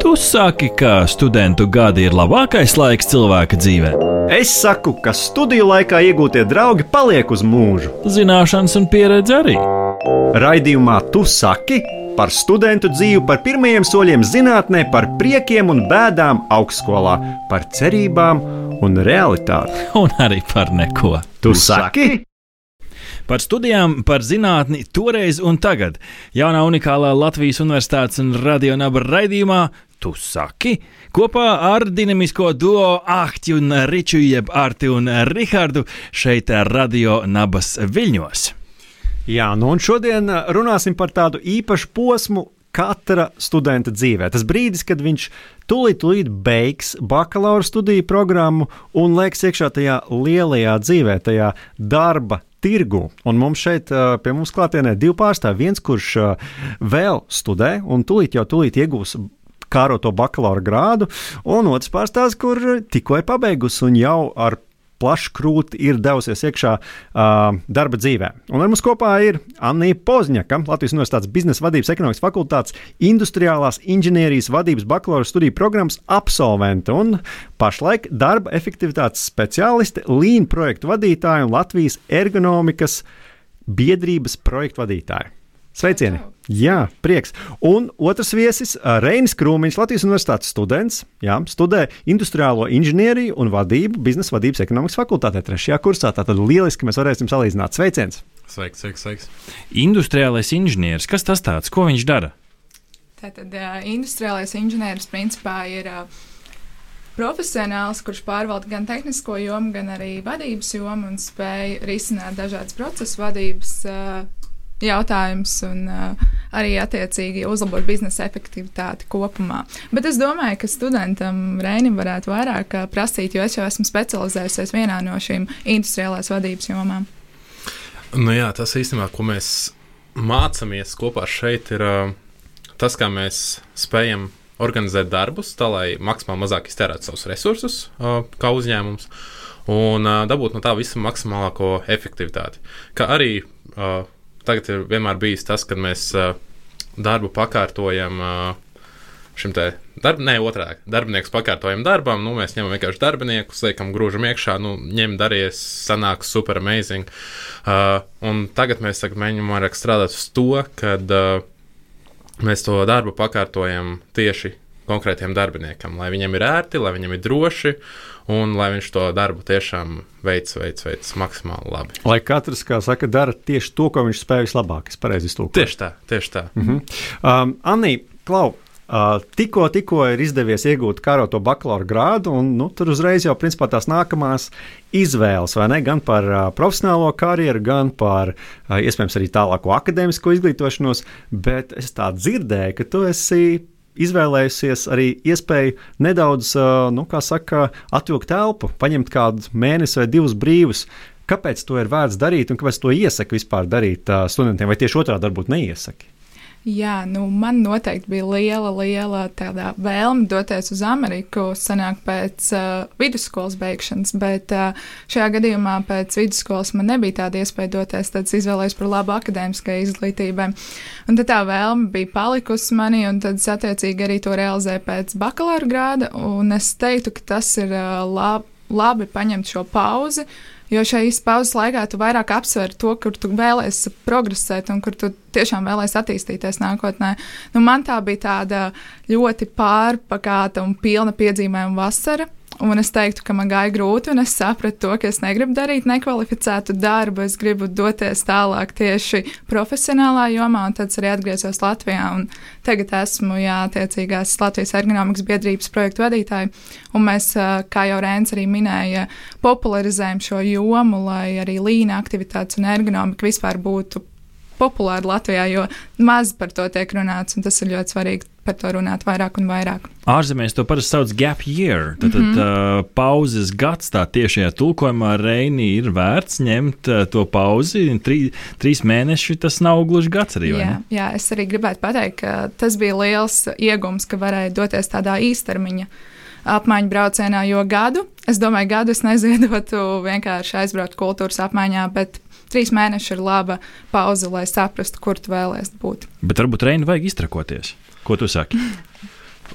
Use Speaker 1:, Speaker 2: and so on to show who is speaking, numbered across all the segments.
Speaker 1: Tu saki, ka studentu gadi ir labākais laiks cilvēka dzīvē.
Speaker 2: Es saku, ka studiju laikā iegūtie draugi paliek uz mūžu.
Speaker 1: Zināšanas un pieredze arī.
Speaker 2: Raidījumā Tu saki par studentu dzīvi, par pirmajiem soļiem zinātnē, par priekiem un bēdām augstskolā, par cerībām un realitāti.
Speaker 1: Un arī par neko.
Speaker 2: Tu saki?
Speaker 1: Par studijām, par zinātni, toreiz un tagad. Jaunā unikālā Latvijas Universitātes un radionāba raidījumā Tu saki, kopā ar dinamisko duo Ahti un Riču, jeb Arti un Rihardu šeit Radio Nabas Viļņos.
Speaker 2: Jā, nu un šodien runāsim par tādu īpašu posmu katra studenta dzīvē. Tas brīdis, kad viņš tūlīt, tūlīt beigs bakalaura studiju programmu un liekas iekšā tajā lielajā dzīvē, tajā darba tirgu. Un mums šeit pie mums klātienē divi pārstāvji. Viens, kurš vēl studē un tūlīt jau tūlīt iegūs kāroto bakalaura grādu, un otrs pārstāvs, kur tikko ir pabeigusi un jau ar plašu krūti ir devusies iekšā uh, darba dzīvē. Un ar mums kopā ir Anna Pozņaka, Latvijas Universitātes biznesa vadības ekonomikas fakultātes industriālās inženierijas vadības bakalaura studiju programmas absolvente un pašlaik darba efektivitātes speciāliste, līnija projektu vadītāja un Latvijas ergonomikas biedrības projektu vadītāja. Sveicieni! Jā, prieks. Un otrs viesis - Reinis Krūmiņš, Latvijas Universitātes students. Jā, studē industriālo inženieriju un vadību biznesa vadības ekonomikas fakultātē trešajā kursā. Tātad lieliski mēs varēsim salīdzināt. Sveiciens!
Speaker 3: Sveiks, sveiks, sveiks.
Speaker 1: Industriālais inženieris, kas tas tāds, ko viņš dara?
Speaker 4: Tātad uh, industriālais inženieris principā ir uh, profesionāls, kurš pārvalda gan tehnisko jomu, gan arī vadības jomu un spēj risināt dažādas procesu vadības uh, jautājums un uh, arī attiecīgi uzlabot biznesa efektivitāti kopumā. Bet es domāju, ka studentam Reinim varētu vairāk uh, prasīt, jo es jau esmu specializējusies vienā no šīm industriālās vadības jomām.
Speaker 3: Nu jā, tas īstenībā, ko mēs mācāmies kopā šeit, ir uh, tas, kā mēs spējam organizēt darbus, tā lai maksimāli mazāk iztērētu savus resursus, uh, kā uzņēmums, un uh, dabūt no tā visa maksimālāko efektivitāti. Kā arī uh, tagad ir vienmēr bijis tas, kad mēs darbu pakārtojam. Šim te darb, ne, otrādi darbinieks pakārtojam darbam, nu, mēs ņemam vienkārši darbiniekus, liekam, grūžam iekšā, nu, ņem darījies, sanāks super amazing. Uh, un tagad mēs tagad mēģinām vairāk strādāt uz to, kad uh, mēs to darbu pakārtojam tieši konkrētiem darbiniekam, lai viņiem ir ērti, lai viņiem ir droši un lai viņš to darbu tiešām veids, veids, veids maksimāli labi.
Speaker 2: Lai katrs, kā saka, dara tieši to, ko viņš spēj vislabāk. Es pareizi iztulkoju.
Speaker 3: Tieši tā, tieši tā.
Speaker 2: Mm -hmm. um, Anī, Klau, Uh, tikko, tikko ir izdevies iegūt karoto bakalaura grādu, un nu, tur uzreiz jau principā tās nākamās izvēles, vai ne? Gan par uh, profesionālo karjeru, gan par uh, iespējams arī tālāko akadēmisko izglītošanos. Bet es tā dzirdēju, ka tu esi izvēlējusies arī iespēju nedaudz, nu, kā saka, atvilkt telpu, paņemt kādu mēnesi vai divus brīvus. Kāpēc to ir vērts darīt un kāpēc to iesaka vispār darīt studentiem, vai tieši otrādi varbūt neiesaka?
Speaker 4: Jā, nu, man noteikti bija liela, liela vēlme doties uz Ameriku, sanāk pēc uh, vidusskolas beigšanas, bet uh, šajā gadījumā pēc vidusskolas man nebija tāda iespēja doties, tad izvēlējos par labu akadēmiskai izglītībai. Un tad tā vēlme bija palikusi manī, un tad es attiecīgi arī to realizēju pēc bakalaura grāda, un es teiktu, ka tas ir uh, lab, labi paņemt šo pauzi. Uh, Jo šajā pauzes laikā tu vairāk apsver to, kur tu vēlēsies progresēt un kur tu tiešām vēlēsies attīstīties nākotnē. Nu, man tā bija tāda ļoti pārpakāta un pilna piedzīvojuma vasara. Un es teiktu, ka man gāja grūti, un es sapratu to, ka es negribu darīt nekvalificētu darbu. Es gribu doties tālāk tieši profesionālā jomā, un tad arī atgriezos Latvijā. Tagad esmu jā, attiecīgās Latvijas ergonomikas biedrības projektu vadītāja, un mēs, kā jau Rēns arī minēja, popularizējam šo jomu, lai arī līna aktivitātes un ergonomika vispār būtu populāra Latvijā, jo maz par to tiek runāts, un tas ir ļoti svarīgi par to runāt vairāk un vairāk.
Speaker 1: Ārzemēs to parasti sauc gap year. Tad, mm -hmm. tad uh, pauzes gads tā tiešajā tulkojumā Reini ir vērts ņemt uh, to pauzi. Trī, trīs mēneši tas nav gluži gads arī.
Speaker 4: Jā, jā, es arī gribētu pateikt, ka tas bija liels iegums, ka varēja doties tādā īstermiņa apmaiņu braucienā, jo gadu, es domāju, gadu es neziedotu vienkārši aizbraukt kultūras apmaiņā, bet trīs mēneši ir laba pauze, lai saprastu, kur tu vēlēsies būt.
Speaker 1: Bet varbūt Reina vajag iztrakoties. Ko tu saki?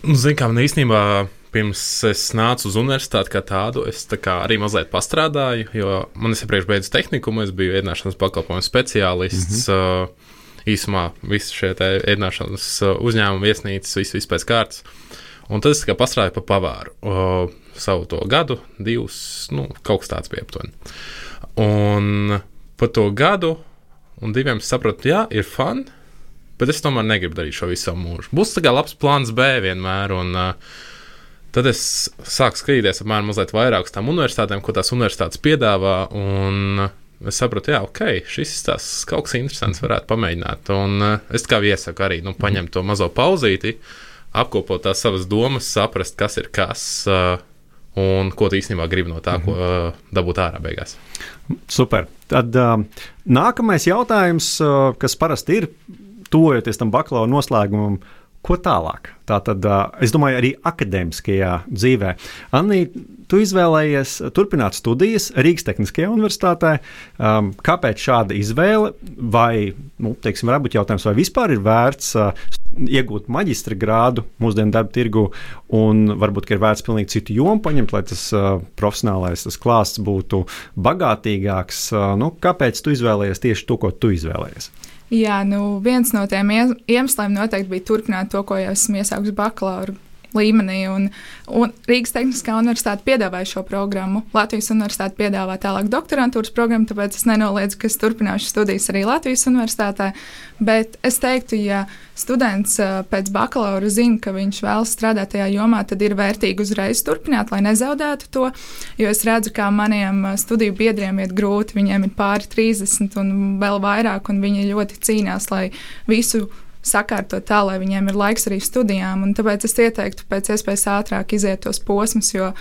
Speaker 3: Nu, Ziniet, kā man īstenībā pirms es nācu uz universitāti kā tādu, es tā kā arī mazliet pastrādāju, jo man iepriekš beidzu tehnikumu, es biju ēdināšanas pakalpojumu speciālists. Mm -hmm. uh, īsumā visi šie ēdināšanas uzņēmumi, viesnīcas, viss, viss pēc kārtas. Un tad es pastrādāju pa pavāru uh, savu to gadu, divus, nu, kaut kas tāds bija aptuveni. Un pa to gadu un diviem sapratu, jā, ir fun, bet es tomēr negribu darīt šo visu mūžu. Būs tā kā labs plāns B vienmēr. Un, uh, Tad es sāku skatīties apmēram mazliet vairāk uz tām universitātēm, ko tās universitātes piedāvā. Un es sapratu, jā, ok, šis tas kaut kas interesants varētu pamēģināt. Un uh, es kā iesaku arī nu, paņemt to mazo pauzīti, apkopot tās savas domas, saprast, kas ir kas. Uh, Un ko tu īstenībā gribi no tā, ko uh, dabūt ārā beigās?
Speaker 2: Super. Tad uh, nākamais jautājums, uh, kas parasti ir tuvojoties tam bakalaura noslēgumam, ko tālāk? Tā tad, es domāju, arī akadēmiskajā dzīvē. Anī, tu izvēlējies turpināt studijas Rīgas Tehniskajā universitātē. Um, kāpēc šāda izvēle? Vai, nu, teiksim, varbūt jautājums, vai vispār ir vērts uh, iegūt maģistra grādu mūsdienu darba tirgu, un varbūt ir vērts pilnīgi citu jomu paņemt, lai tas uh, profesionālais tas klāsts būtu bagātīgāks. Uh, nu, kāpēc tu izvēlējies tieši to, ko tu izvēlējies?
Speaker 4: Jā, nu viens no tiem iemesliem noteikti bija turpināt to, ko jau esmu iesākusi bakalaura līmenī. Un, un Rīgas Tehniskā universitāte piedāvāja šo programmu. Latvijas universitāte piedāvā tālāk doktorantūras programmu, tāpēc es nenoliedzu, ka es turpināšu studijas arī Latvijas universitātē. Bet es teiktu, ja students pēc bakalaura zina, ka viņš vēlas strādāt tajā jomā, tad ir vērtīgi uzreiz turpināt, lai nezaudētu to. Jo es redzu, kā maniem studiju biedriem iet grūti, viņiem ir pāri 30 un vēl vairāk, un viņi ļoti cīnās, lai visu sakārtot tā, lai viņiem ir laiks arī studijām. Tāpēc es ieteiktu pēc iespējas ātrāk iziet tos posmus, jo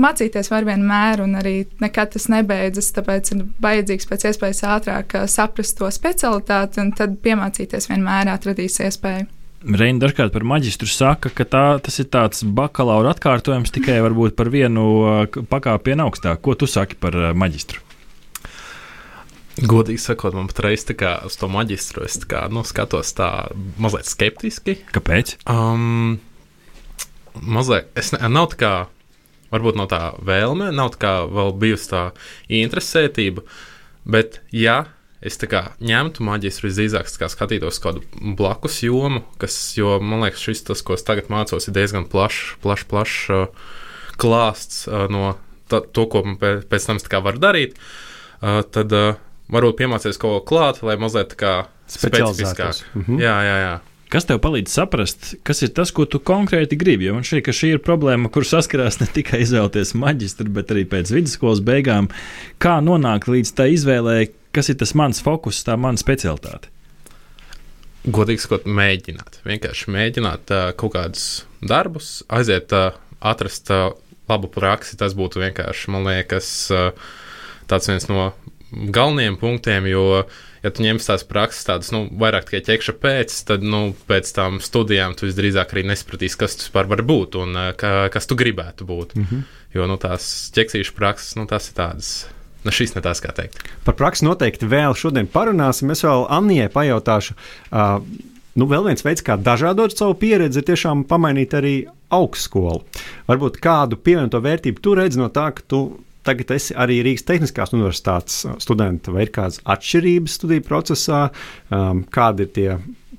Speaker 4: mācīties var vienmēr, un arī nekad tas nebeidzas. Tāpēc ir vajadzīgs pēc iespējas ātrāk saprast to specialitāti, un tad piemācīties vienmēr atradīs iespēju.
Speaker 1: Reina dažkārt par maģistru saka, ka tā, tas ir tāds bakalaura atkārtojums tikai varbūt par vienu pakāpienu augstāk. Ko tu saki par maģistru?
Speaker 3: Godīgi sakot, man patreiz uz to maģistru es kā, nu, skatos tā mazliet skeptiski.
Speaker 1: Kāpēc?
Speaker 3: Um, mazliet, es ne, nav tā kā, varbūt nav tā vēlme, nav tā kā vēl bijusi tā interesētība, bet ja es tā kā ņemtu maģistru, visdrīzāk skatītos kādu blakus jomu, kas, jo man liekas, šis tas, ko es tagad mācos, ir diezgan plašs, plašs, plašs uh, klāsts uh, no ta, to, ko pēc, pēc tam var darīt. Uh, tad uh, varbūt piemācīties kaut ko klāt, lai mazliet tā kā specifiskāk.
Speaker 2: Mm -hmm.
Speaker 3: Jā, jā, jā.
Speaker 1: Kas tev palīdz saprast, kas ir tas, ko tu konkrēti gribi? Jo man šķiet, ka šī ir problēma, kur saskarās ne tikai izvēlēties maģistru, bet arī pēc vidusskolas beigām. Kā nonākt līdz tai izvēlē, kas ir tas mans fokus, tā mana specialitāte?
Speaker 3: Godīgi sakot, mēģināt. Vienkārši mēģināt uh, kaut kādus darbus, aiziet, uh, atrast uh, labu praksi. Tas būtu vienkārši, man liekas, uh, tāds viens no galvenajiem punktiem, jo, ja tu ņemsi tās prakses, tādas nu, vairāk tikai ķekša pēc, tad nu, pēc tam studijām tu visdrīzāk arī nesapratīsi, kas tas var būt un ka, kas tu gribētu būt. Mm -hmm. Jo nu, tās ķeksīšu prakses, nu, tas ir tādas. Nu, šis ne tās, kā teikt.
Speaker 2: Par praksi noteikti vēl šodien parunāsim. Es vēl Annijai pajautāšu. Uh, nu, vēl viens veids, kā dažādot savu pieredzi, ir tiešām pamainīt arī augstskolu. Varbūt kādu pievienoto vērtību tu redzi no tā, ka tu Tagad esi arī Rīgas Tehniskās Universitātes uh, students. Vai ir kādas atšķirības studiju procesā, um, kādi ir tie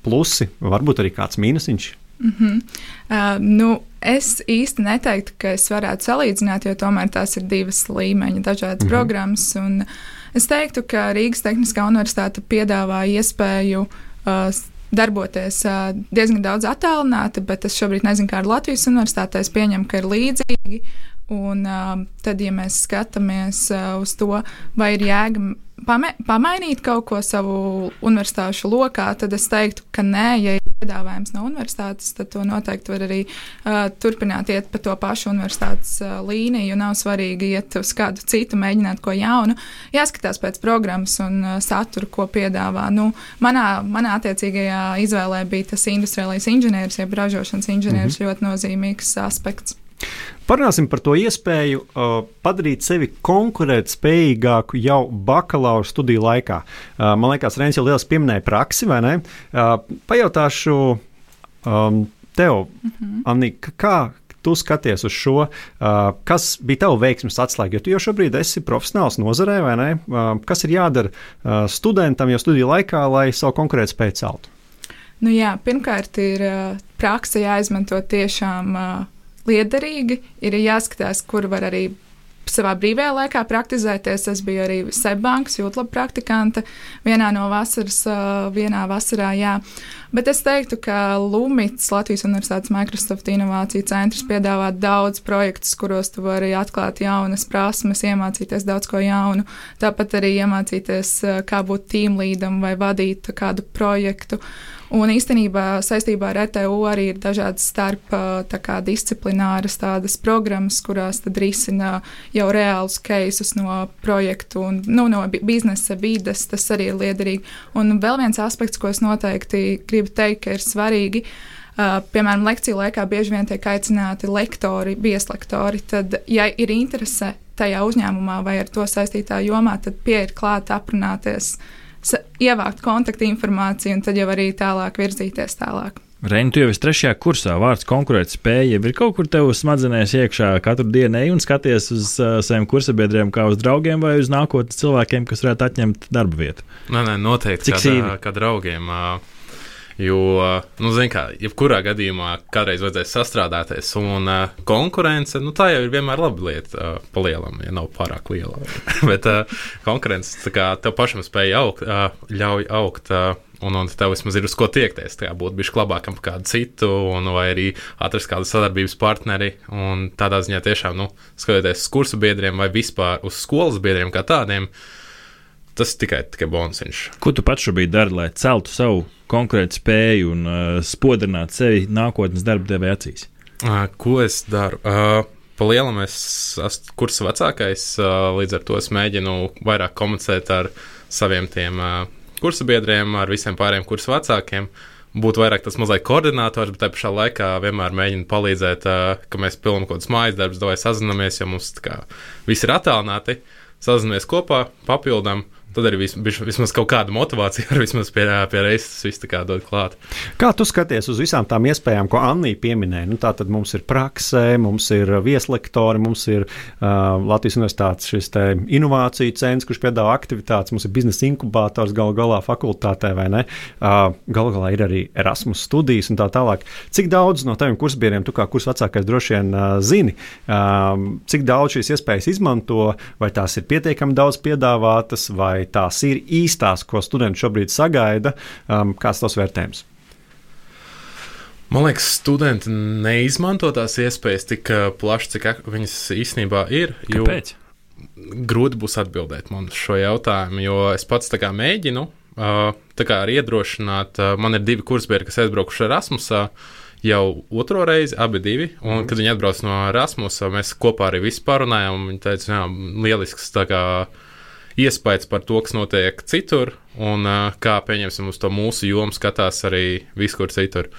Speaker 2: plusi, varbūt arī kāds mīnusiņš?
Speaker 4: Mm -hmm. uh, nu, es īsti neteiktu, ka es varētu salīdzināt, jo tomēr tās ir divas līmeņa, dažādas mm -hmm. programmas. Es teiktu, ka Rīgas Tehniskā Universitāte piedāvā iespēju uh, darboties uh, diezgan daudz attālināti, bet es šobrīd nezinu, kā ar Latvijas universitātē. Es pieņemu, ka ir līdzīgi. Un uh, tad, ja mēs skatāmies uh, uz to, vai ir jēga pame, pamainīt kaut ko savu universitāšu lokā, tad es teiktu, ka nē, ja ir piedāvājums no universitātes, tad to noteikti var arī uh, turpināt iet pa to pašu universitātes uh, līniju. Nav svarīgi iet uz kādu citu, mēģināt ko jaunu. Jāskatās pēc programmas un uh, satura, ko piedāvā. Nu, manā, manā attiecīgajā izvēlē bija tas industriālais inženieris, jeb ražošanas inženieris, mm -hmm. ļoti nozīmīgs aspekts.
Speaker 2: Parunāsim par to iespēju uh, padarīt sevi konkurētspējīgāku jau bakalaura studiju laikā. Uh, man liekas, Rēns jau liels pieminēja praksi, vai ne? Uh, pajautāšu um, tev, mm -hmm. Annika, kā tu skaties uz šo, uh, kas bija tavs veiksmes atslēga? Jo tu jau šobrīd esi profesionāls nozarē, vai ne? Uh, kas ir jādara uh, studentam jau studiju laikā, lai savu konkurētspēju celtu?
Speaker 4: Nu jā, pirmkārt, ir praksa jāizmanto tiešām. Liederīgi. Ir jāskatās, kur var arī savā brīvajā laikā praktizēties. Es biju arī Seibankas jūtlaba praktikante vienā no vasaras, vienā vasarā, jā. Bet es teiktu, ka Lumits, Latvijas Universitātes Microsoft Innovāciju centrs, piedāvā daudz projektus, kuros tu vari atklāt jaunas prasmes, iemācīties daudz ko jaunu. Tāpat arī iemācīties, kā būt tīmlīdam vai vadīt kādu projektu. Uh, Un īstenībā saistībā ar ETU arī ir dažādas starp kā, disciplināras tādas programmas, kurās risina jau reālus keisus no projektu un nu, no biznesa vides. Tas arī ir liederīgi. Un vēl viens aspekts, ko es noteikti gribu teikt, ka ir svarīgi. Uh, piemēram, lekciju laikā bieži vien tiek aicināti lektori, vieslektori. Tad, ja ir interese tajā uzņēmumā vai ar to saistītā jomā, tad pieiet klāt, aprunāties uh, ievākt kontaktinformāciju un tad jau arī tālāk virzīties tālāk.
Speaker 1: Reini, tu jau esi trešajā kursā, vārds konkurētspēja. Ir kaut kur tev smadzenēs iekšā katru dienu, ej un skaties uz uh, saviem kursabiedriem, kā uz draugiem vai uz nākotnes cilvēkiem, kas varētu atņemt darba vietu.
Speaker 3: Nē, nē noteikti. Cik kā, kā draugiem. Uh, Jo, nu, zināmā mērā, jebkurā gadījumā kādreiz vajadzēs sastrādāties, un uh, konkurence, nu, tā jau ir vienmēr laba lieta, uh, palielam, ja nav pārāk liela. Bet uh, konkurence, kā tev pašam spēja augt, uh, ļauj augt. Uh, Un, un tev vismaz ir uz ko tiekties. Tā būt bijis labākam par kādu citu, un, vai arī atrast kādu sadarbības partneri. Un tādā ziņā tiešām, nu, skatoties uz kursu biedriem vai vispār uz skolas biedriem kā tādiem, tas tikai, tikai bonus.
Speaker 1: Ko tu pats šobrīd dari, lai celtu savu konkrētu spēju un uh, spodrināt sevi nākotnes darba devēja acīs?
Speaker 3: Uh, ko es daru? Uh, Palielam es esmu kursa vecākais, uh, līdz ar to es mēģinu vairāk komunicēt ar saviem tiem uh, kursa biedriem, ar visiem pārējiem kursa vecākiem. Būt vairāk tas mazliet koordinators, bet tā pašā laikā vienmēr mēģinu palīdzēt, uh, ka mēs pilnām kaut kādus mājas darbus, vai sazināmies, jo mums kā, viss ir attālināti. Sazināmies kopā, papildām, uh, tad arī vis, vis, vismaz kaut kāda motivācija ar vismaz pie, pie reizes viss tā kā dod klāt.
Speaker 2: Kā tu skaties uz visām tām iespējām, ko Annija pieminēja? Nu, tā tad mums ir praksē, mums ir vieslektori, mums ir uh, Latvijas Universitātes šis inovāciju centrs, kurš piedāvā aktivitātes, mums ir biznesa inkubators gal galā fakultātē vai ne. Uh, gal galā ir arī Erasmus studijas un tā tālāk. Cik daudz no taviem kursbiedriem, tu kā kurs vecākais droši vien uh, zini, uh, cik daudz šīs iespējas izmanto, vai tās ir pietiekami daudz piedāvātas, vai tās ir īstās, ko studenti šobrīd sagaida? Um, kāds tas vērtējums?
Speaker 3: Man liekas, studenti neizmanto tās iespējas tik uh, plaši, cik viņas īstenībā ir.
Speaker 1: Kāpēc?
Speaker 3: Grūti būs atbildēt man šo jautājumu, jo es pats tā kā mēģinu uh, tā kā arī iedrošināt. Uh, man ir divi kursbiedri, kas aizbraukuši Erasmusā jau otro reizi, abi divi. Un, mm. kad viņi atbrauc no Erasmusa, mēs kopā arī visu pārunājām. Viņi teica, jā, lielisks tā kā iespējas par to, kas notiek citur, un uh, kā pieņemsim uz to mūsu jomu skatās arī visur citur.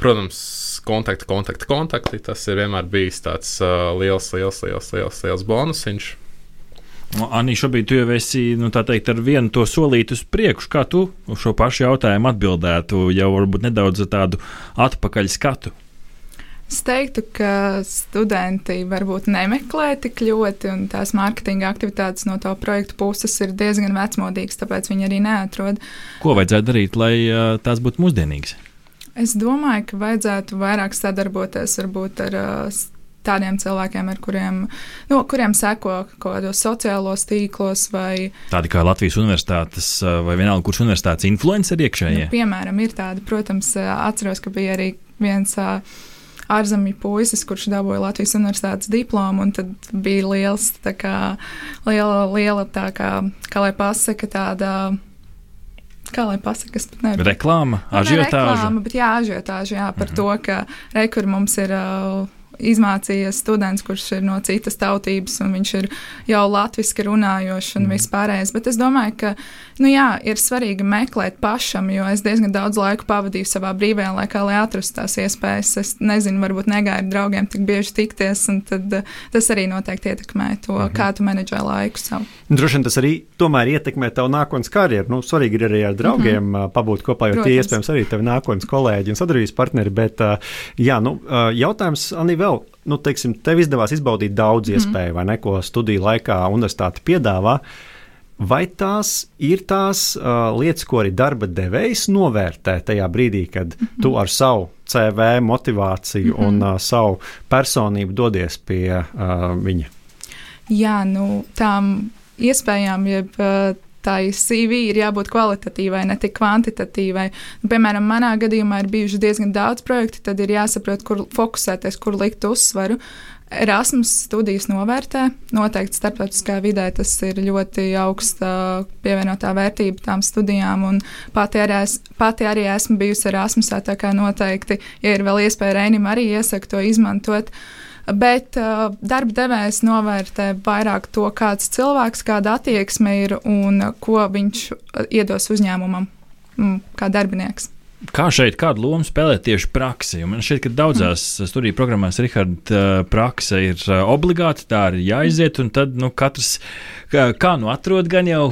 Speaker 3: Protams, kontakti, kontakti, kontakti. Tas ir vienmēr bijis tāds uh, liels, liels, liels, liels, liels bonusiņš.
Speaker 1: Anī, šobrīd tu jau esi nu, teikt, ar vienu to solīti uz priekšu. Kā tu uz šo pašu jautājumu atbildētu, jau varbūt nedaudz tādu atpakaļ skatu?
Speaker 4: Es teiktu, ka studenti varbūt nemeklē tik ļoti, un tās mārketinga aktivitātes no to projektu puses ir diezgan vecmodīgas, tāpēc viņi arī neatrod.
Speaker 1: Ko vajadzētu darīt, lai tās būtu mūsdienīgas?
Speaker 4: Es domāju, ka vajadzētu vairāk sadarboties varbūt ar tādiem cilvēkiem, ar kuriem, no, nu, kuriem seko kaut kādos sociālos tīklos. Vai,
Speaker 1: tādi kā Latvijas universitātes vai vienalga, kurš universitātes influenceri iekšējie?
Speaker 4: Nu, piemēram, ir tādi, protams, atceros, ka bija arī viens. Uh, ārzemju puisis, kurš dabūja Latvijas universitātes diplomu, un tad bija liels, tā kā, liela, liela tā kā, kā lai pasaka, tāda kā lai pasakā, kas pat nevar.
Speaker 1: Reklāma, ažiotāža.
Speaker 4: Nu, ne reklāma, bet jā, ažiotāža, jā, par mm -hmm. to, ka rekur mums ir. Uh, izmācījies students, kurš ir no citas tautības, un viņš ir jau latviešu runājošs un mm. vispārējais. Bet es domāju, ka nu, jā, ir svarīgi meklēt pašam, jo es diezgan daudz laika pavadīju savā brīvajā laikā, lai atrastu tās iespējas. Es nezinu, varbūt ar draugiem tik bieži tikties, un tad, uh, tas arī noteikti ietekmē to, mm -hmm. kā tu menedžē laiku savu.
Speaker 2: Droši vien tas arī tomēr ietekmē tavu nākotnes karjeru. Nu, svarīgi ir arī ar draugiem mm -hmm. pabūt kopā, jo Protams. tie iespējams arī tavi nākotnes kolēģi un sadarbības partneri. Bet, uh, jā, nu, jautājums, Anī, vēl. Nu, teiksim, tev izdevās izbaudīt daudz mm -hmm. iespēju, vai ne, ko studiju laikā universitāte piedāvā. Vai tās ir tās uh, lietas, ko arī darba devējs novērtē tajā brīdī, kad mm -hmm. tu ar savu CV, motivāciju mm -hmm. un uh, savu personību dodies pie uh, viņa?
Speaker 4: Jā, nu, tām iespējām, jeb uh, tai CV ir jābūt kvalitatīvai, ne tik kvantitatīvai. Nu, piemēram, manā gadījumā ir bijuši diezgan daudz projektu, tad ir jāsaprot, kur fokusēties, kur likt uzsvaru. Erasmus studijas novērtē. Noteikti starptautiskā vidē tas ir ļoti augsta pievienotā vērtība tām studijām. Pati arī, es, pati arī esmu bijusi Erasmusā, tā kā noteikti, ja ir vēl iespēja Reinim arī iesaku to izmantot. Bet uh, darba devējs novērtē vairāk to, kāds cilvēks, kāda attieksme ir un ko viņš iedos uzņēmumam mm, kā darbinieks.
Speaker 1: Kā šeit, kādu lomu spēlē tieši praksa? Man šķiet, ka daudzās mm. studiju programmās Riharda praksa ir obligāta, tā ir jāiziet, un tad nu, katrs kā nu atrod gan jau,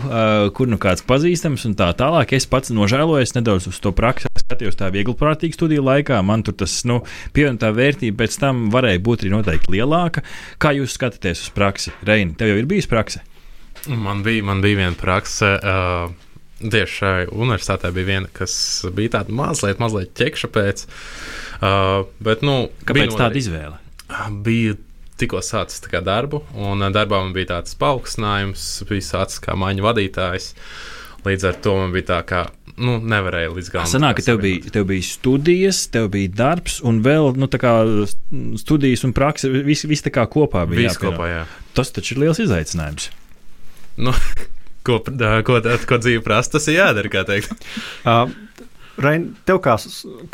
Speaker 1: kur nu kāds pazīstams, un tā tālāk. Es pats nožēlojos nedaudz uz to praksi, skatījos tā viegli prātīgi studiju laikā. Man tur tas nu, pievienotā vērtība pēc tam varēja būt arī noteikti lielāka. Kā jūs skatāties uz praksi? Reini, tev jau ir bijis praksa?
Speaker 3: Man bija, man bija viena prakse. Uh Tieši šai universitātē bija viena, kas bija tāda mazliet, mazliet ķekša pēc. Uh, bet, nu,
Speaker 1: Kāpēc tāda arī, izvēle?
Speaker 3: Bija tikko sācis darbu, un darbā man bija tāds paaugstinājums, bija sācis kā maiņu vadītājs. Līdz ar to man bija tā, ka nu, nevarēja līdz galam.
Speaker 1: Sanāk, ka tev bija, tev bija studijas, tev bija darbs, un vēl nu, studijas un praksa, viss vis tā kā kopā bija.
Speaker 3: Viss kopā, jā.
Speaker 1: Tas taču ir liels izaicinājums.
Speaker 3: Nu, ko, ko, ko dzīve prasa, tas ir jādara, kā teikt.
Speaker 2: Uh, Rein, tev kā,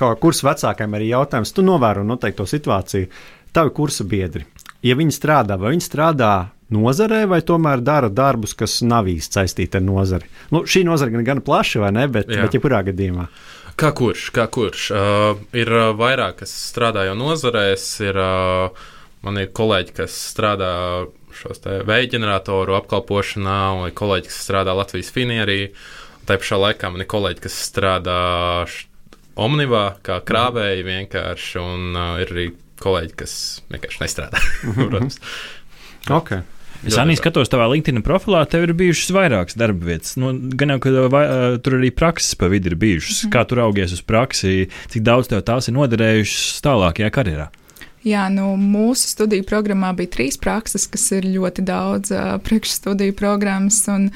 Speaker 2: kā kursa vecākajam arī jautājums, tu novēro noteikti to situāciju. Tavi kursa biedri, ja viņi strādā, vai viņi strādā nozarē, vai tomēr dara darbus, kas nav īsti saistīti ar nozari? Nu, šī nozara gan, gan plaša, vai ne, bet, Jā. bet jebkurā gadījumā.
Speaker 3: Kā kurš? Kā kurš? Uh, ir uh, vairāk, kas strādā jau nozarēs, ir, uh, man ir kolēģi, kas strādā šos vēja ģeneratoru apkalpošanā, un ir kolēģi, kas strādā Latvijas finierī. Tā pašā laikā man ir kolēģi, kas strādā Omnivā, kā krāvēji vienkārši, un uh, ir arī kolēģi, kas vienkārši nestrādā. Protams.
Speaker 2: okay.
Speaker 1: Es arī skatos, tavā LinkedIn profilā tev ir bijušas vairākas darba vietas. Nu, gan jau, ka vai, tur arī prakses pa vidu ir bijušas. Mm -hmm. Kā tu augies uz praksi, cik daudz tev tās ir noderējušas tālākajā karjerā?
Speaker 4: Jā, nu, mūsu studiju programmā bija trīs prakses, kas ir ļoti daudz uh, priekšstudiju programmas. Un,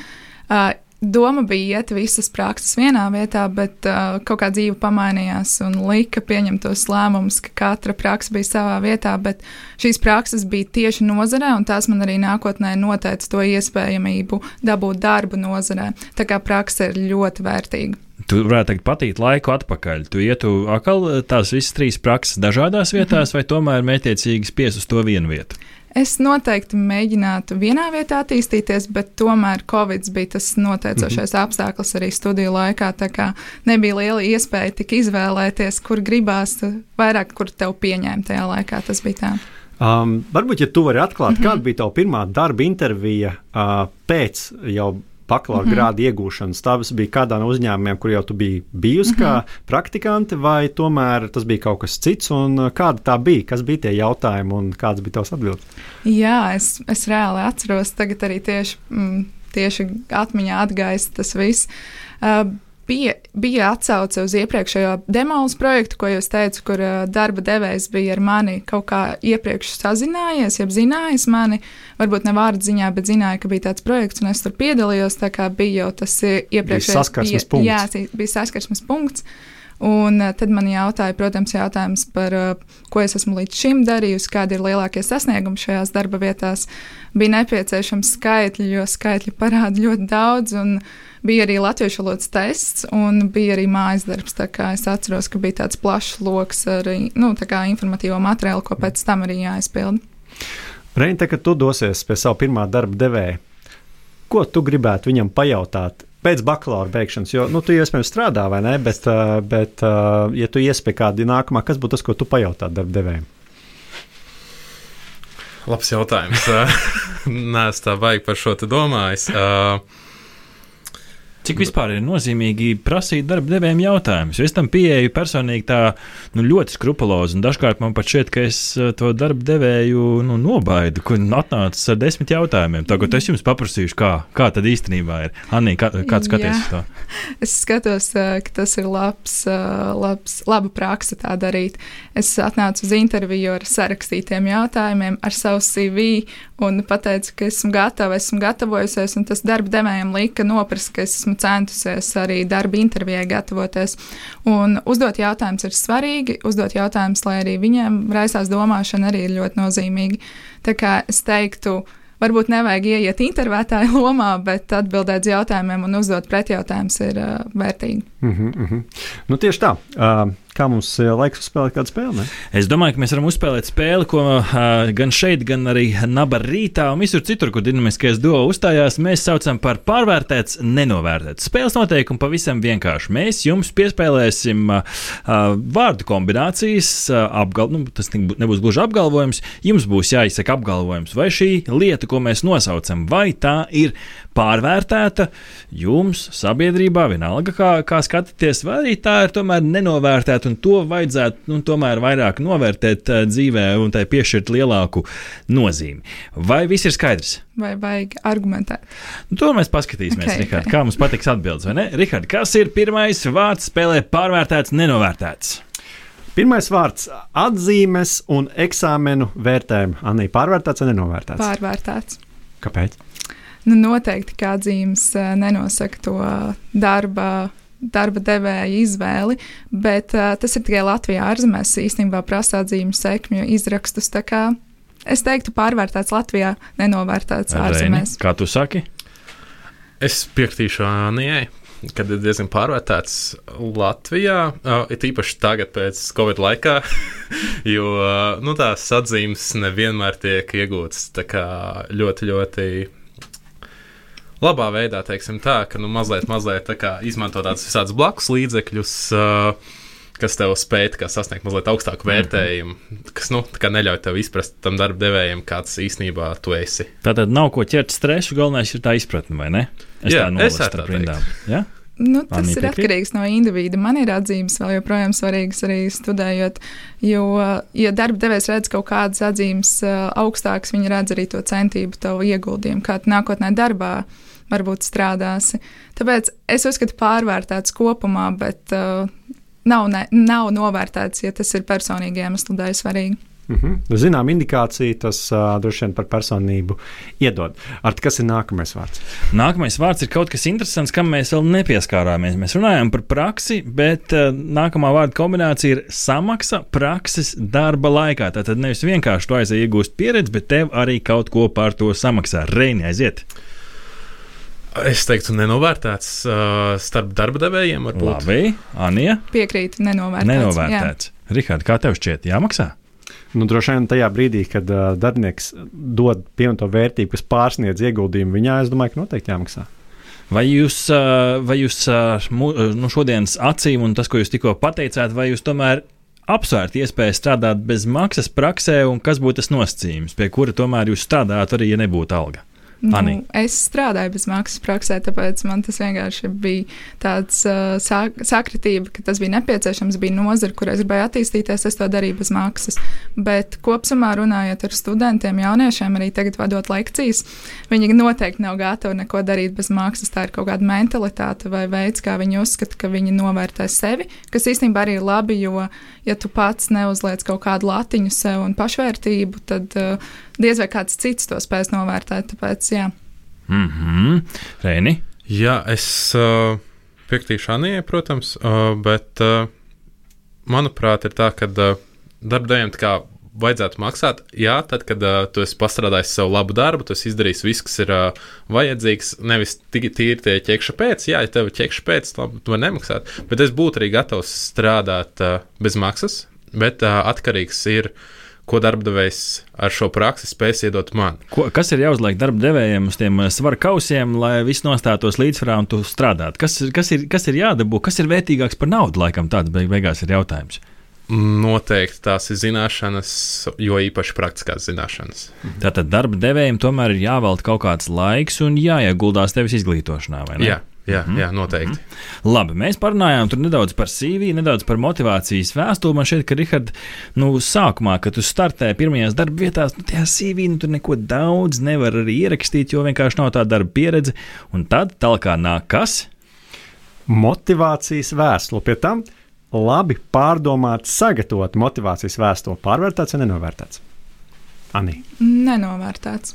Speaker 4: uh, Doma bija iet visas prakses vienā vietā, bet uh, kaut kā dzīve pamainījās un lika pieņemt tos lēmumus, ka katra praksa bija savā vietā, bet šīs prakses bija tieši nozarē, un tās man arī nākotnē noteica to iespējamību dabūt darbu nozarē. Tā kā praksa ir ļoti vērtīga.
Speaker 1: Tu varētu teikt, patīt laiku atpakaļ. Tu ietu atkal tās visas trīs prakses dažādās vietās, vai tomēr mētiecīgi spies uz to vienu vietu?
Speaker 4: Es noteikti mēģinātu vienā vietā attīstīties, bet tomēr Covid bija tas noteicošais mm -hmm. apstākļus arī studiju laikā. Tā kā nebija liela iespēja tik izvēlēties, kur gribās, vairāk kur tev pieņēma tajā laikā. Tas bija tā.
Speaker 2: Um, varbūt, ja tu vari atklāt, mm -hmm. kāda bija tava pirmā darba intervija uh, pēc jau bakalaura mm -hmm. grādu iegūšanas. Tas bija kādā no uzņēmumiem, kur jau tu biji bijusi mm -hmm. kā mhm. praktikante, vai tomēr tas bija kaut kas cits? Un uh, kāda tā bija? Kas bija tie jautājumi un kādas bija tavas atbildes?
Speaker 4: Jā, es, es reāli atceros, tagad arī tieši, mm, tieši atmiņā atgaisa tas viss. Uh, bija, bija atsauce uz iepriekšējo demolas projektu, ko jūs teicat, kur darba devējs bija ar mani kaut kā iepriekš sazinājies, jeb zinājis mani, varbūt ne vārdu ziņā, bet zināja, ka bija tāds projekts, un es tur piedalījos. Tā kā bija jau tas iepriekšējais
Speaker 2: saskarsmes punkts.
Speaker 4: Jā, bija saskarsmes punkts. Un uh, tad man jautāja, protams, jautājums par, uh, ko es esmu līdz šim darījusi, kādi ir lielākie sasniegumi šajās darba vietās. Bija nepieciešams skaitļi, jo skaitļi parāda ļoti daudz. Bija arī latviešu valodas tests, un bija arī mājas darbs. Es atceros, ka bija tāds plašs lokus ar nu, informatīvo materiālu, ko pēc tam arī jāizpilda.
Speaker 2: Reina, kad tu dosies pie sava pirmā darba devēja, ko tu gribētu viņam pajautāt? Pēc bakalaura beigšanas, jo nu, tu iespējams strādā, vai ne? Bet, bet ja tu iesi pie kāda nākamā, kas būtu tas, ko tu pajautātu darba devējiem?
Speaker 3: Labs jautājums. Nē, es tā baigi par šo domāju. Uh,
Speaker 1: Cik vispār ir nozīmīgi prasīt darba devējiem jautājumus? Es tam pieeju personīgi tā nu, ļoti skrupulozi, un dažkārt man pat šķiet, ka es eh, to darba devēju nu, nobaidu, kad atnācis ar desmit jautājumiem. Tagad es jums paprasīšu, kā, kā tad īstenībā ir. Anī, kā, kā skaties uz to?
Speaker 4: Es skatos, eh, ka tas ir labs, eh, labs, laba praksa tā darīt. Es atnācu uz interviju ar sarakstītiem jautājumiem, ar savu CV un pateicu, ka esmu gatava, esmu gatavojusies, un tas darba devējiem lika noprast, ka es esmu centusies arī darba intervijai gatavoties. Un uzdot jautājumus ir svarīgi, uzdot jautājumus, lai arī viņiem raisās domāšana, arī ir ļoti nozīmīgi. Tā kā es teiktu, varbūt nevajag ieiet intervētāju lomā, bet atbildēt uz jautājumiem un uzdot pretjautājumus ir uh, vērtīgi.
Speaker 2: Mm -hmm, mm -hmm. Nu, tieši tā. Uh, kā mums eh, laiks uzspēlēt kādu spēli? Ne?
Speaker 1: Es domāju, ka mēs varam uzspēlēt spēli, ko uh, gan šeit, gan arī Naba rītā un visur citur, kur dinamiskais duo uzstājās, mēs saucam par pārvērtēts, nenovērtēts. Spēles noteikumi pavisam vienkārši. Mēs jums piespēlēsim uh, vārdu kombinācijas, uh, apgal, nu, tas nebūs gluži apgalvojums, jums būs jāizsaka apgalvojums, vai šī lieta, ko mēs nosaucam, vai tā ir pārvērtēta jums, sabiedrībā, vienalga, kā, kā skatāties, vai arī tā ir tomēr nenovērtēta un to vajadzētu nu, tomēr vairāk novērtēt uh, dzīvē un tai piešķirt lielāku nozīmi. Vai viss ir skaidrs?
Speaker 4: Vai vajag argumentēt?
Speaker 1: Nu, to mēs paskatīsimies, okay, Rihard, okay. kā mums patiks atbildes, vai ne? Rihard, kas ir pirmais vārds spēlē pārvērtēts, nenovērtēts?
Speaker 2: Pirmais vārds - atzīmes un eksāmenu vērtējumu. Anī, pārvērtēts vai nenovērtēts?
Speaker 4: Pārvērtēts.
Speaker 2: Kāpēc?
Speaker 4: Nu, noteikti kā atzīmes eh, nenosaka to darba darba devēja izvēli, bet uh, tas ir tikai Latvijā. Ārzemēs īstenībā prasa atzīmju sekmju izrakstus. Es teiktu, pārvērtēts Latvijā, nenovērtēts ārzemēs.
Speaker 1: Kā tu saki?
Speaker 3: Es piekritīšu Anijai. Kad ir diezgan pārvērtēts Latvijā, uh, ir īpaši tagad, pēc Covid laikā, jo uh, nu, tās atzīmes nevienmēr tiek iegūtas ļoti, ļoti labā veidā, teiksim tā, ka nu, mazliet, mazliet tā izmanto tādus visādus blakus līdzekļus. Uh, kas tev spēj sasniegt mazliet augstāku mhm. vērtējumu, mm -hmm. kas nu, neļauj tev izprast tam darba devējiem, kāds īstenībā tu esi.
Speaker 1: Tā tad nav ko ķert stresu, galvenais ir tā izpratne, vai ne?
Speaker 3: Es Jā, tā es tā rindām.
Speaker 4: Ja? Nu, tas Anī ir piekrīt? atkarīgs no individa. Man ir atzīmes vēl joprojām svarīgas arī studējot, jo, ja darba devējs redz kaut kādas atzīmes uh, augstākas, viņi redz arī to centību, tavu ieguldījumu, kā nākotnē darbā varbūt strādāsi. Tāpēc es uzskatu, pārvērtēts kopumā, bet uh, nav, ne, nav novērtēts, ja tas ir personīgi iemeslu dēļ svarīgi.
Speaker 2: Mm -hmm. Zinām, indikācija tas uh, droši vien par personību iedod. Ar kas ir nākamais vārds?
Speaker 1: Nākamais vārds ir kaut kas interesants, kam mēs vēl nepieskārāmies. Mēs runājam par praksi, bet uh, nākamā vārda kombinācija ir samaksa prakses darba laikā. Tātad nevis vienkārši tu aizēji iegūst pieredzi, bet tev arī kaut ko par to samaksā. Reini aiziet!
Speaker 3: Es teiktu, nenovērtēts uh, starp darba devējiem.
Speaker 1: Labi, Anija.
Speaker 4: Piekrītu, nenovērtēts.
Speaker 1: Nenovērtēts. Rihard, kā tev šķiet, jāmaksā?
Speaker 2: Nu, droši vien tajā brīdī, kad uh, darbinieks dod pievienoto vērtību, kas pārsniedz ieguldījumu viņā, es domāju, ka noteikti jāmaksā.
Speaker 1: Vai jūs, uh, vai jūs uh, nu, šodienas acīm un tas, ko jūs tikko pateicāt, vai jūs tomēr apsvērt iespēju strādāt bez maksas praksē, un kas būtu tas nosacījums, pie kura tomēr jūs strādājat, arī ja nebūtu alga?
Speaker 4: Nu, es strādāju bez maksas praksē, tāpēc man tas vienkārši bija tāds uh, sak sakritība, ka tas bija nepieciešams, bija nozara, kur es gribēju attīstīties, es to darīju bez maksas. Bet kopumā runājot ar studentiem, jauniešiem, arī tagad vadot lekcijas, viņi noteikti nav gatavi neko darīt bez maksas. Tā ir kaut kāda mentalitāte vai veids, kā viņi uzskata, ka viņi novērtē sevi, kas īstenībā arī ir labi, jo, ja tu pats neuzliec kaut kādu latiņu sev un pašvērtību, tad uh, diez vai kāds cits to spēs novērtēt. Tāpēc, jā.
Speaker 1: Mm -hmm. Reini?
Speaker 3: Jā, es uh, piekritīšu Anijai, protams, uh, bet uh, manuprāt, ir tā, ka uh, darbdevējiem tā kā vajadzētu maksāt. Jā, tad, kad uh, tu esi pastrādājis savu labu darbu, tu esi izdarījis visu, kas ir uh, vajadzīgs. Nevis tikai tīri tie ķekša pēc, jā, ja tev ir ķekša pēc, labi, tu vari nemaksāt. Bet es būtu arī gatavs strādāt uh, bez maksas, bet uh, atkarīgs ir. Ko darbdevējs ar šo praksi spēs iedot man?
Speaker 1: Ko, kas ir jāuzliek darba devējiem uz tiem svaru kausiem, lai viss nostātos līdzsvarā un tu strādātu? Kas, kas, ir, kas ir jādabū, kas ir vērtīgāks par naudu? Laikam tāds beig beigās ir jautājums.
Speaker 3: Noteikti tās ir zināšanas, jo īpaši praktiskās zināšanas.
Speaker 1: Tātad darba devējiem tomēr ir jāvelta kaut kāds laiks un jāieguldās tevis izglītošanā, vai ne?
Speaker 3: Jā, jā, mm -hmm. jā noteikti. Mm
Speaker 1: -hmm. Labi, mēs parunājām nedaudz par CV, nedaudz par motivācijas vēstuli. Man šķiet, ka Rihard, nu, sākumā, kad tu startēji pirmajās darba vietās, nu, tajā CV nu, tur neko daudz nevar arī ierakstīt, jo vienkārši nav tā darba pieredze. Un tad tālāk nāk kas?
Speaker 2: Motivācijas vēstule pie tam labi pārdomāts, sagatavot motivācijas vēstuli, pārvērtēts vai nenovērtēts? Anī.
Speaker 4: Nenovērtēts.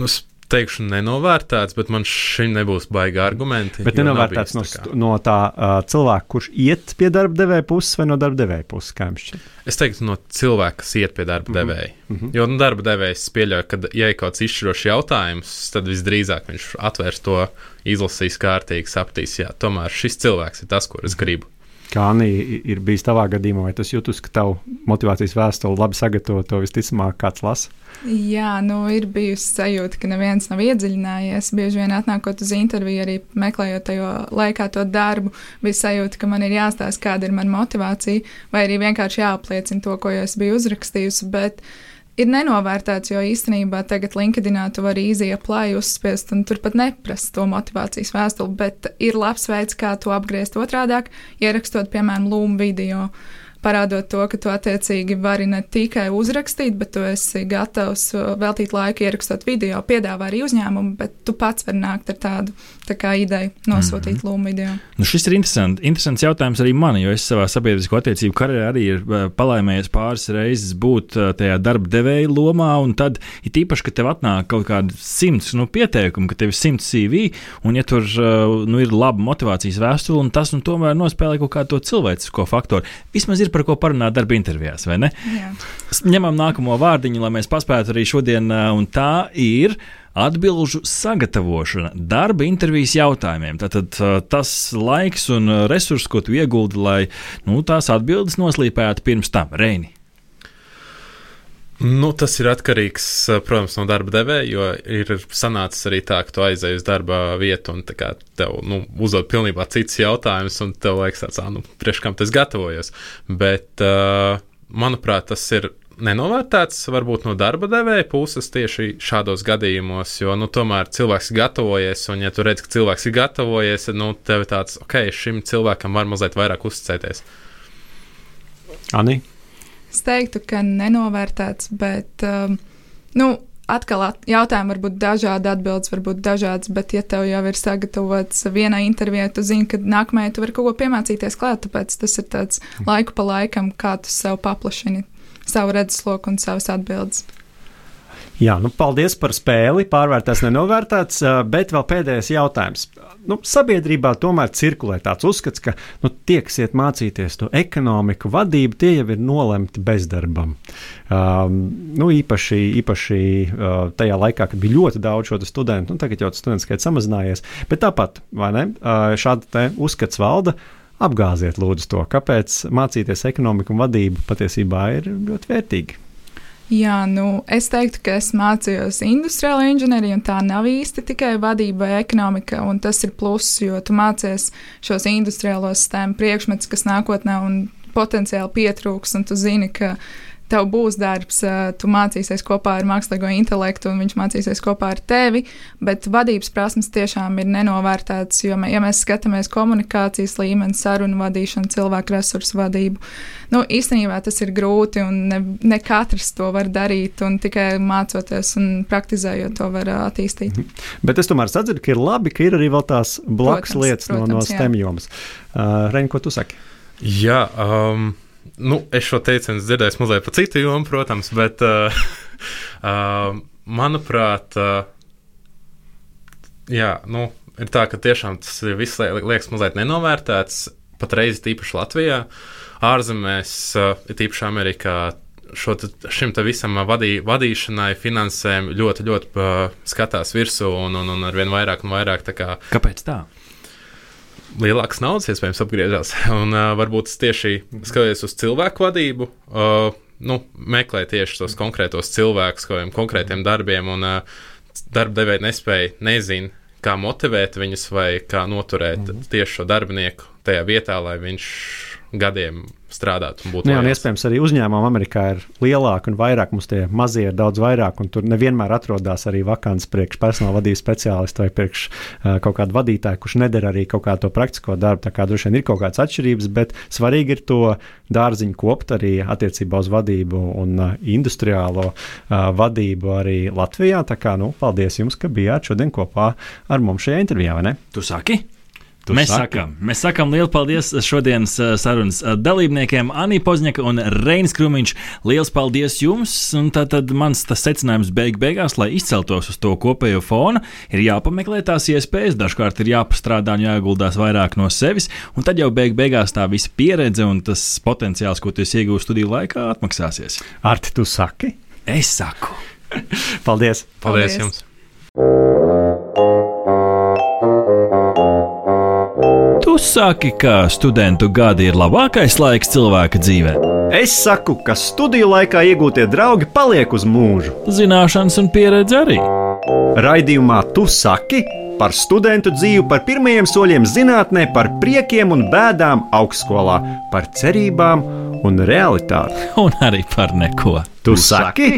Speaker 3: nu, teikšu, nenovērtēts, bet man šim nebūs baigi argumenti.
Speaker 2: Bet nenovērtēts no, no tā uh, cilvēka, kurš iet pie darba devēja puses vai no darba devēja puses, kā jums šķiet?
Speaker 3: Es teiktu, no cilvēka, kas iet pie darba -hmm. devēja. Mm -hmm. Jo nu, darba devējs pieļauj, ka, ja ir kāds izšķirošs jautājums, tad visdrīzāk viņš atvērs to, izlasīs kārtīgi, sapratīs, jā, tomēr šis cilvēks ir tas, kur es gribu.
Speaker 2: Kā Anī ir bijis tavā gadījumā, vai tas jūtas, ka tavu motivācijas vēstuli labi sagatavo, to visticamāk kāds lasa?
Speaker 4: Jā, nu ir bijusi sajūta, ka neviens nav iedziļinājies. Bieži vien atnākot uz interviju, arī meklējot tajā laikā to darbu, bija sajūta, ka man ir jāstāsta, kāda ir mana motivācija, vai arī vienkārši jāapliecina to, ko es biju uzrakstījusi. Bet, uh, ir nenovērtēts, jo īstenībā tagad LinkedInā tu vari īzija plāju uzspiest un turpat neprast to motivācijas vēstuli, bet ir labs veids, kā to apgriezt otrādāk, ierakstot, piemēram, lūmu video. Uh, parādot to, ka tu attiecīgi vari ne tikai uzrakstīt, bet tu esi gatavs uh, veltīt laiku ierakstot video, piedāvā arī uzņēmumu, bet tu pats vari nākt ar tādu tā kā ideju, nosūtīt mm -hmm. lūmu video.
Speaker 1: Nu, šis ir interesants, interesants jautājums arī man, jo es savā sabiedrisko attiecību karjerā arī ir uh, palaimējies pāris reizes būt uh, tajā darba devēja lomā, un tad ir īpaši, ka tev atnāk kaut kādi simts nu, pieteikumi, ka tev ir simts CV, un ja tur nu, ir laba motivācijas vēstule, un tas nu, tomēr nospēlē kaut kādu cilvēcisko faktoru. Vismaz ir par ko parunāt darba intervijās, vai ne? Jā. Ņemam nākamo vārdiņu, lai mēs paspētu arī šodien, un tā ir atbildžu sagatavošana darba intervijas jautājumiem. Tātad tas laiks un resurss, ko tu ieguldi, lai nu, tās atbildes noslīpētu pirms tam, Reini.
Speaker 3: Nu, tas ir atkarīgs, protams, no darba devēja, jo ir sanācis arī tā, ka tu aizej uz darba vietu un tev nu, uzdod pilnībā cits jautājums, un tev liekas, tāds, nu, priekš kam tas gatavojas. Bet, uh, manuprāt, tas ir nenovērtēts varbūt no darba devēja puses tieši šādos gadījumos, jo nu, tomēr cilvēks gatavojies, un ja tu redz, ka cilvēks ir gatavojies, tad nu, tev ir tāds, ok, šim cilvēkam var mazliet vairāk uzticēties.
Speaker 2: Ani?
Speaker 4: Es teiktu, ka nenovērtēts, bet um, nu, atkal at jautājumi var būt dažādi, atbildes var būt dažādas, bet, ja tev jau ir sagatavots vienā intervijā, tu zini, ka nākamajā tu vari kaut ko piemācīties klāt, tāpēc tas ir tāds laiku pa laikam, kā tu sev paplašini savu redzesloku un savas atbildes.
Speaker 2: Jā, nu, paldies par spēli. Pārvērtēts, nenovērtēts, bet vēl pēdējais jautājums. Nu, sabiedrībā tomēr cirkulē tāds uzskats, ka nu, tie, kas iet mācīties to ekonomiku, vadību, tie jau ir nolemti bezdarbam. Um, nu, īpaši īpaši uh, tajā laikā, kad bija ļoti daudz šo studentu, nu, tagad jau tas studentu skaits samazinājies. Bet tāpat, vai ne? Uh, šāda uzskats valda. Apgāziet lūdzu to, kāpēc mācīties ekonomiku un vadību patiesībā ir ļoti vērtīgi.
Speaker 4: Jā, nu, es teiktu, ka es mācījos industriālo inženieriju, un tā nav īsti tikai vadība ekonomika. Tas ir pluss, jo tu mācies šos industriālos sistēmu priekšmetus, kas nākotnē un potenciāli pietrūks, un tu zini, ka tev būs darbs, tu mācīsies kopā ar mākslīgo intelektu, un viņš mācīsies kopā ar tevi. Bet vadības prasmes tiešām ir nenovērtētas, jo, ja mēs skatāmies komunikācijas līmeni, sarunu vadīšanu, cilvēku resursu vadību, nu, īstenībā tas ir grūti, un ne, ne katrs to var darīt, un tikai mācoties un praktizējot to var attīstīt. Mhm.
Speaker 2: Bet es tomēr sadzirdu, ka ir labi, ka ir arī vēl tās blakus protams, lietas protams, no, no STEM jomas. Uh, Reņ, ko tu saki?
Speaker 3: Jā, um, nu, es šo teicienu dzirdēju mazliet pa citu jomu, protams, bet uh, uh, manuprāt, uh, jā, nu, ir tā, ka tiešām tas viss liekas mazliet nenovērtēts. patreiz, tīpaši Latvijā, ārzemēs, uh, tīpaši Amerikā, šo, šim visam vadī, vadīšanai, finansēm ļoti, ļoti uh, skatās virsū un, un, un ar vien vairāk un vairāk. Kā,
Speaker 1: Kāpēc tā?
Speaker 3: Lielākas naudas iespējams apgriežas. Un uh, varbūt tieši skatoties uz cilvēku vadību, uh, nu, meklēju tieši tos konkrētos cilvēkus, kādiem konkrētiem darbiem, un uh, darba devēja nespēja, nezina, kā motivēt viņus vai kā noturēt mm -hmm. tieši šo darbinieku tajā vietā, lai viņš gadiem strādāt.
Speaker 2: Nu, jā, un iespējams, arī uzņēmumam Amerikā ir lielāka un vairāk. Mums tie mazie ir daudz vairāk, un tur nevienmēr atrodas arī vakants priekš personāla vadības speciālistu vai priekš uh, kaut kāda vadītāja, kurš nedara arī kaut kādu praktisko darbu. Tā kā droši vien ir kaut kādas atšķirības, bet svarīgi ir to dārziņu kopt arī attiecībā uz vadību un uh, industriālo uh, vadību arī Latvijā. Tā kā, nu, paldies jums, ka bijāt šodien kopā ar mums šajā intervijā, vai ne?
Speaker 1: Tu saki? Tu mēs saki? sakām, mēs sakām lielu paldies šodienas uh, sarunas uh, dalībniekiem, Anī Pozņaka un Reinis Krūmiņš. Liels paldies jums! Un tad, tad mans secinājums beig beigās, lai izceltos uz to kopējo fonu, ir jāpameklē tās iespējas, dažkārt ir jāpastrādā un jāieguldās vairāk no sevis, un tad jau beig beigās tā visa pieredze un tas potenciāls, ko tu iegūsi studiju laikā, atmaksāsies.
Speaker 2: Arti, tu saki?
Speaker 1: Es saku.
Speaker 2: paldies!
Speaker 3: Paldies, paldies jums!
Speaker 1: Saki, ka studentu gadi ir labākais laiks cilvēka dzīvē.
Speaker 2: Es saku, ka studiju laikā iegūtie draugi paliek uz mūžu.
Speaker 1: Zināšanas un pieredze arī.
Speaker 2: Raidījumā Tu saki par studentu dzīvi, par pirmajiem soļiem zinātnē, par priekiem un bēdām augstskolā, par cerībām un realitāti.
Speaker 1: Un arī par neko.
Speaker 2: Tu saki?